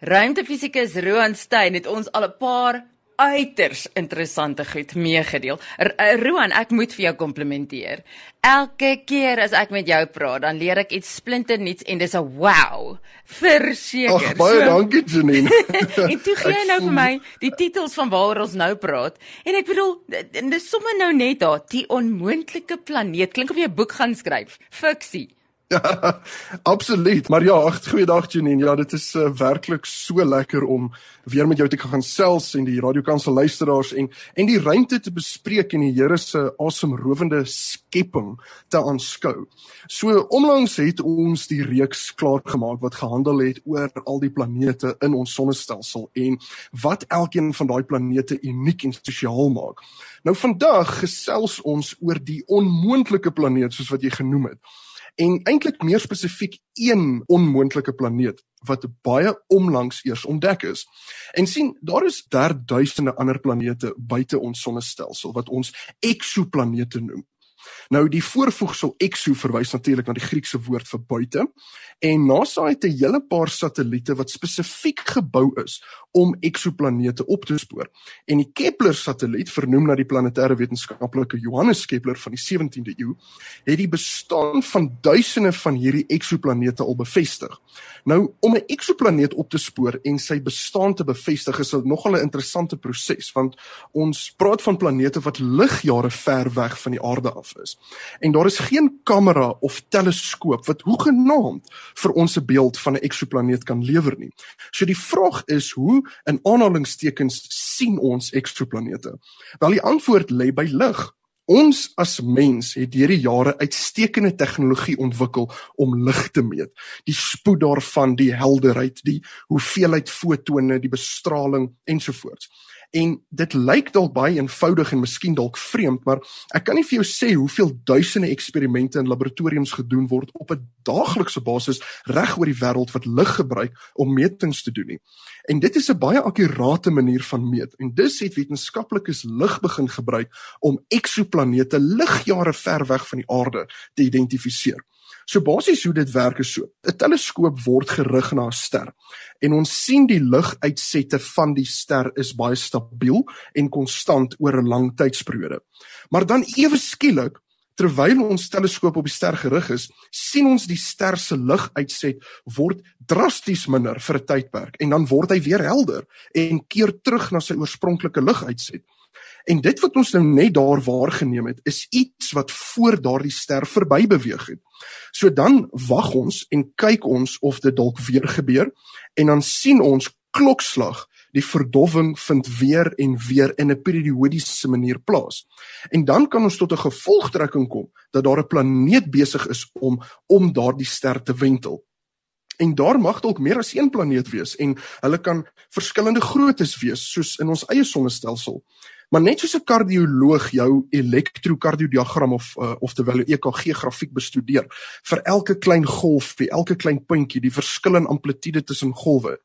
Ruimtefisikus Roan Stein het ons al 'n paar uiters interessante goed meegedeel. Eh, Roan, ek moet vir jou komplimenteer. Elke keer as ek met jou praat, dan leer ek iets splinternuuts en dis 'n wow. Verseker. Ag baie so, dankie Janine. en toe gee jy nou vir my die titels van waaroor ons nou praat. En ek bedoel, dis sommer nou net daar, die onmoontlike planeet. Klink of jy 'n boek gaan skryf. Fiksie. Ja, absoluut. Maar ja, ag, goeiedag Janine. Ja, dit is uh, werklik so lekker om weer met jou te kan gesels en die radiokansel luisteraars en en die ruimte te bespreek en die Here se asemrowende skepping te aanskou. So onlangs het ons die reeks klaar gemaak wat gehandel het oor al die planete in ons sonnestelsel en wat elkeen van daai planete uniek en spesiaal maak. Nou vandag gesels ons oor die onmoontlike planeet soos wat jy genoem het en eintlik meer spesifiek een onmoontlike planeet wat baie onlangs eers ontdek is. En sien, daar is daar duisende ander planete buite ons sonnestelsel wat ons eksoplanete noem. Nou die voorvoegsel exo verwys natuurlik na die Griekse woord vir buite en NASA het 'n hele paar satelliete wat spesifiek gebou is om eksoplanete op te spoor. En die Kepler satelliet, vernoem na die planetêre wetenskaplike Johannes Kepler van die 17de eeu, het die bestaan van duisende van hierdie eksoplanete al bevestig. Nou om 'n eksoplaneet op te spoor en sy bestaan te bevestig is nogal 'n interessante proses want ons praat van planete wat ligjare ver weg van die aarde af is. En daar is geen kamera of teleskoop wat hoegenaamd vir ons 'n beeld van 'n eksoplaneet kan lewer nie. So die vraag is hoe in aanhalingstekens sien ons eksplanete? Wel die antwoord lê by lig. Ons as mens het deur die jare uitstekende tegnologie ontwikkel om lig te meet. Die spoed daarvan, die helderheid, die hoeveelheid fotone, die bestraling ensovoorts. En dit lyk dalk baie eenvoudig en miskien dalk vreemd, maar ek kan nie vir jou sê hoeveel duisende eksperimente in laboratoriums gedoen word op 'n daaglikse basis reg oor die wêreld wat lig gebruik om metings te doen nie. En dit is 'n baie akkurate manier van meet. En dus het wetenskaplikes lig begin gebruik om eksoplanete ligjare ver weg van die aarde te identifiseer. So basies hoe dit werk is so. 'n Teleskoop word gerig na 'n ster en ons sien die liguitsette van die ster is baie stabiel en konstant oor 'n lang tydsperiode. Maar dan ewe skielik terwyl ons teleskoop op die ster gerig is, sien ons die ster se liguitset word drasties minder vir 'n tydperk en dan word hy weer helder en keer terug na sy oorspronklike liguitset. En dit wat ons nou net daar waargeneem het, is iets wat voor daardie ster verby beweeg het. So dan wag ons en kyk ons of dit dalk weer gebeur en dan sien ons klokslag die verdowwing vind weer en weer in 'n periodiese manier plaas. En dan kan ons tot 'n gevolgtrekking kom dat daar 'n planeet besig is om om daardie ster te wentel. En daar mag dalk meer as een planeet wees en hulle kan verskillende groottes wees soos in ons eie sonnestelsel. Maar net soos 'n kardioloog jou elektrokardiodiagram of uh, of terwyl 'n EKG grafiek bestudeer vir elke klein golf, vir elke klein puntjie, die verskil in amplitude tussen golwe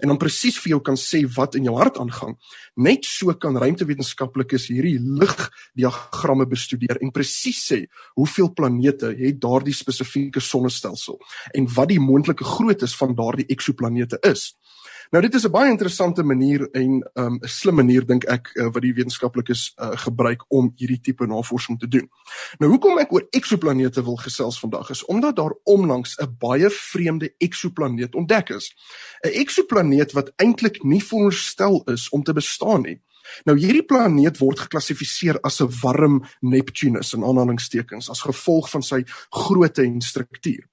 en dan presies vir jou kan sê wat in jou hart aangaan. Net so kan ruimtewetenskaplikes hierdie ligdiagramme bestudeer en presies sê hoeveel planete het daardie spesifieke sonnestelsel en wat die moontlike groottes van daardie eksoplanete is. Nou dit is 'n baie interessante manier en 'n um, slim manier dink ek uh, wat die wetenskaplikes uh, gebruik om hierdie tipe navorsing te doen. Nou hoekom ek oor eksoplanete wil gesels vandag is omdat daar onlangs 'n baie vreemde eksoplaneet ontdek is. 'n Eksoplaneet wat eintlik nie veronderstel is om te bestaan nie. Nou hierdie planeet word geklassifiseer as 'n warm Neptunus in aanhalingstekens as gevolg van sy grootte en struktuur.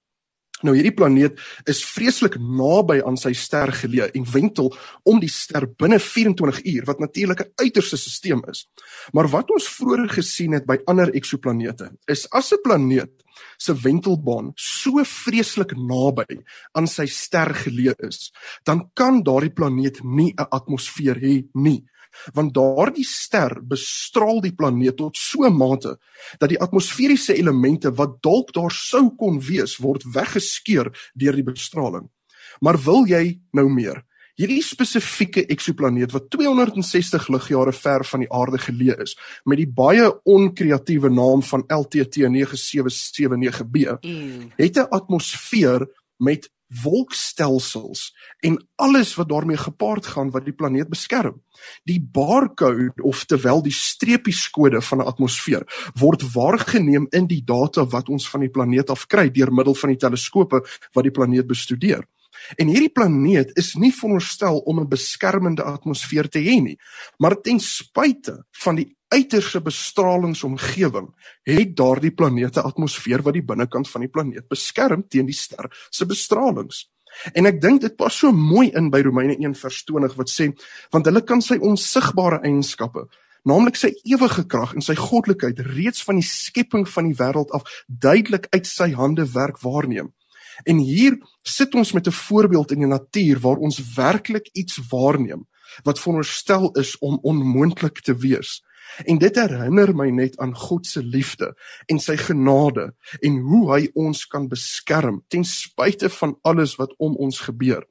Nou hierdie planeet is vreeslik naby aan sy ster geleë en wentel om die ster binne 24 uur wat natuurlik 'n uiterste stelsel is. Maar wat ons vroeër gesien het by ander eksoplanete is as 'n planeet se wentelbaan so vreeslik naby aan sy ster geleë is, dan kan daardie planeet nie 'n atmosfeer hê nie want daardie ster bestraal die planeet tot so 'n mate dat die atmosferiese elemente wat dalk daar sou kon wees word weggeskeur deur die bestraling. Maar wil jy nou meer? Hierdie spesifieke eksoplaneet wat 260 ligjare ver van die aarde geleë is met die baie onkreatiewe naam van LTT 9779b, het 'n atmosfeer met wolkstelsels en alles wat daarmee gepaard gaan wat die planeet beskerm. Die barcode of terwyl die streepieskode van 'n atmosfeer word waargeneem in die data wat ons van die planeet af kry deur middel van die teleskope wat die planeet bestudeer. En hierdie planeet is nie veronderstel om 'n beskermende atmosfeer te hê nie, maar ten spyte van die uiterse bestralingsomgewing het daardie planete atmosfeer wat die binnekant van die planeet beskerm teen die ster se bestralings. En ek dink dit pas so mooi in by Romeine 1:20 wat sê want hulle kan sy onsigbare eienskappe naamlik sy ewige krag en sy goddelikheid reeds van die skepping van die wêreld af duidelik uit sy hande werk waarneem. En hier sit ons met 'n voorbeeld in die natuur waar ons werklik iets waarneem wat veronderstel is om onmoontlik te wees. En dit herinner my net aan God se liefde en sy genade en hoe hy ons kan beskerm ten spyte van alles wat om ons gebeur.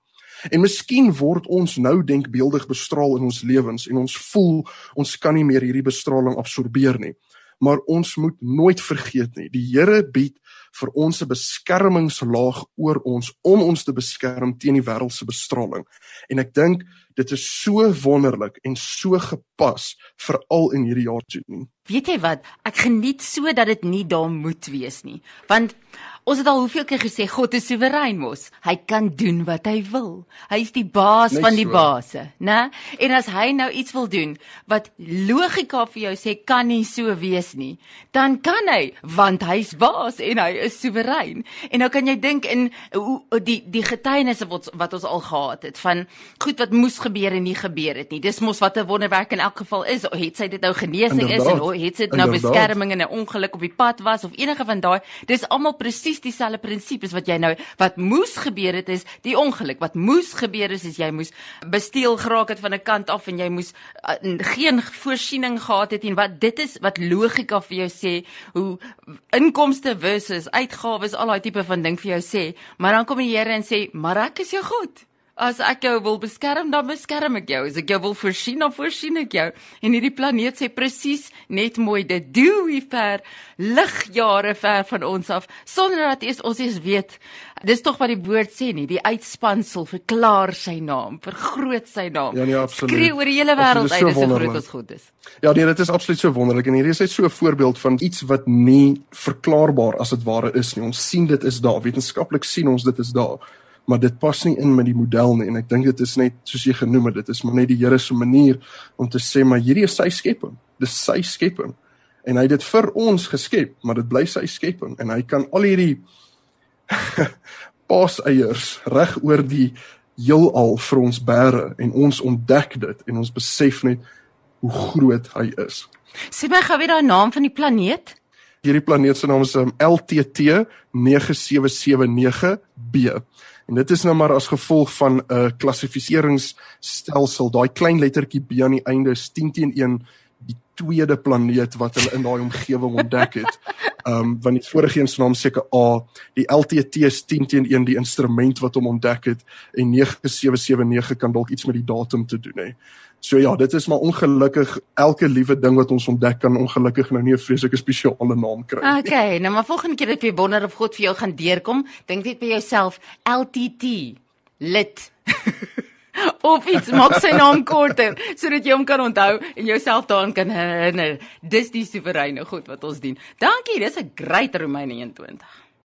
En miskien word ons nou denkbeeldig bestraal in ons lewens en ons voel ons kan nie meer hierdie bestraling absorbeer nie. Maar ons moet nooit vergeet nie, die Here bied vir ons 'n beskermingslaag oor ons om ons te beskerm teen die wêreld se bestraling. En ek dink dit is so wonderlik en so gepas veral in hierdie jaar toe nie. Weet jy wat? Ek geniet so dat dit nie daar moet wees nie. Want ons het al hoeveel keer gesê God is soewerein mos. Hy kan doen wat hy wil. Hy is die baas Net van die so. base, né? En as hy nou iets wil doen wat logika vir jou sê kan nie so wees nie, dan kan hy want hy's baas en hy is soewerein. En nou kan jy dink in hoe die die getuienisse wat wat ons al gehad het van goed wat moes gebeur en nie gebeur het nie. Dis mos wat 'n wonderwerk in elk geval is. Het sy dit nou genesing Inderdaad. is en het dit nou beskerming in 'n ongeluk op die pad was of enige van daai dis almal presies dieselfde prinsipes wat jy nou wat moes gebeur het is die ongeluk wat moes gebeur is is jy moes besteel geraak het van 'n kant af en jy moes uh, geen voorsiening gehad het en wat dit is wat logika vir jou sê hoe inkomste versus uitgawes al daai tipe van ding vir jou sê maar dan kom die Here en sê maar ek is jou God As ek jou wil beskerm, dan beskerm ek jou. As ek jou wil voorsien, dan voorsien ek jou. En hierdie planeet sê presies net mooi dit. Doen wie ver ligjare ver van ons af sonder dat eers ons eens weet. Dis tog wat die woord sê nie, die uitspansel verklaar sy naam, vergroot sy naam. Ja nee, absoluut. Skree oor die hele wêreld uit, dis so groot as goed is. Ja nee, dit is absoluut so wonderlik en hierdie is net so 'n voorbeeld van iets wat nie verklaarbaar as dit ware is nie. Ons sien dit is daar, wetenskaplik sien ons dit is daar maar dit pas nie in met die model nie en ek dink dit is net soos jy genoem het dit is maar net die Here se manier om te sê maar hierdie is sy skepping. Dis sy skepping. En hy het dit vir ons geskep maar dit bly sy skepping en hy kan al hierdie paaseiers reg oor die heelal vir ons bære en ons ontdek dit en ons besef net hoe groot hy is. Sê my gou weer daai naam van die planeet. Hierdie planeet se naam is um, LTT 9779b En dit is nou maar as gevolg van 'n uh, klassifikasieringsstelsel. Daai klein lettertjie B aan die einde is 10 teen 1 die tweede planeet wat hulle in daai omgewing ontdek het. Ehm um, want die vorige een se naam seker A, die LTT is 10 teen 1 die instrument wat hom ontdek het en 9779 kan dalk iets met die datum te doen hê. So ja, dit is maar ongelukkig elke liewe ding wat ons ontdek kan ongelukkig nou nie 'n vreeslike spesiale naam kry nie. Okay, nou maar volgende keer dat jy wonder of God vir jou gaan deurkom, dink net by jouself LTT lit. of iets maak sy naam korter sodat jy hom kan onthou en jouself daaraan kan herinner. Dis die soewereine God wat ons dien. Dankie, dis 'n great Romeine 21.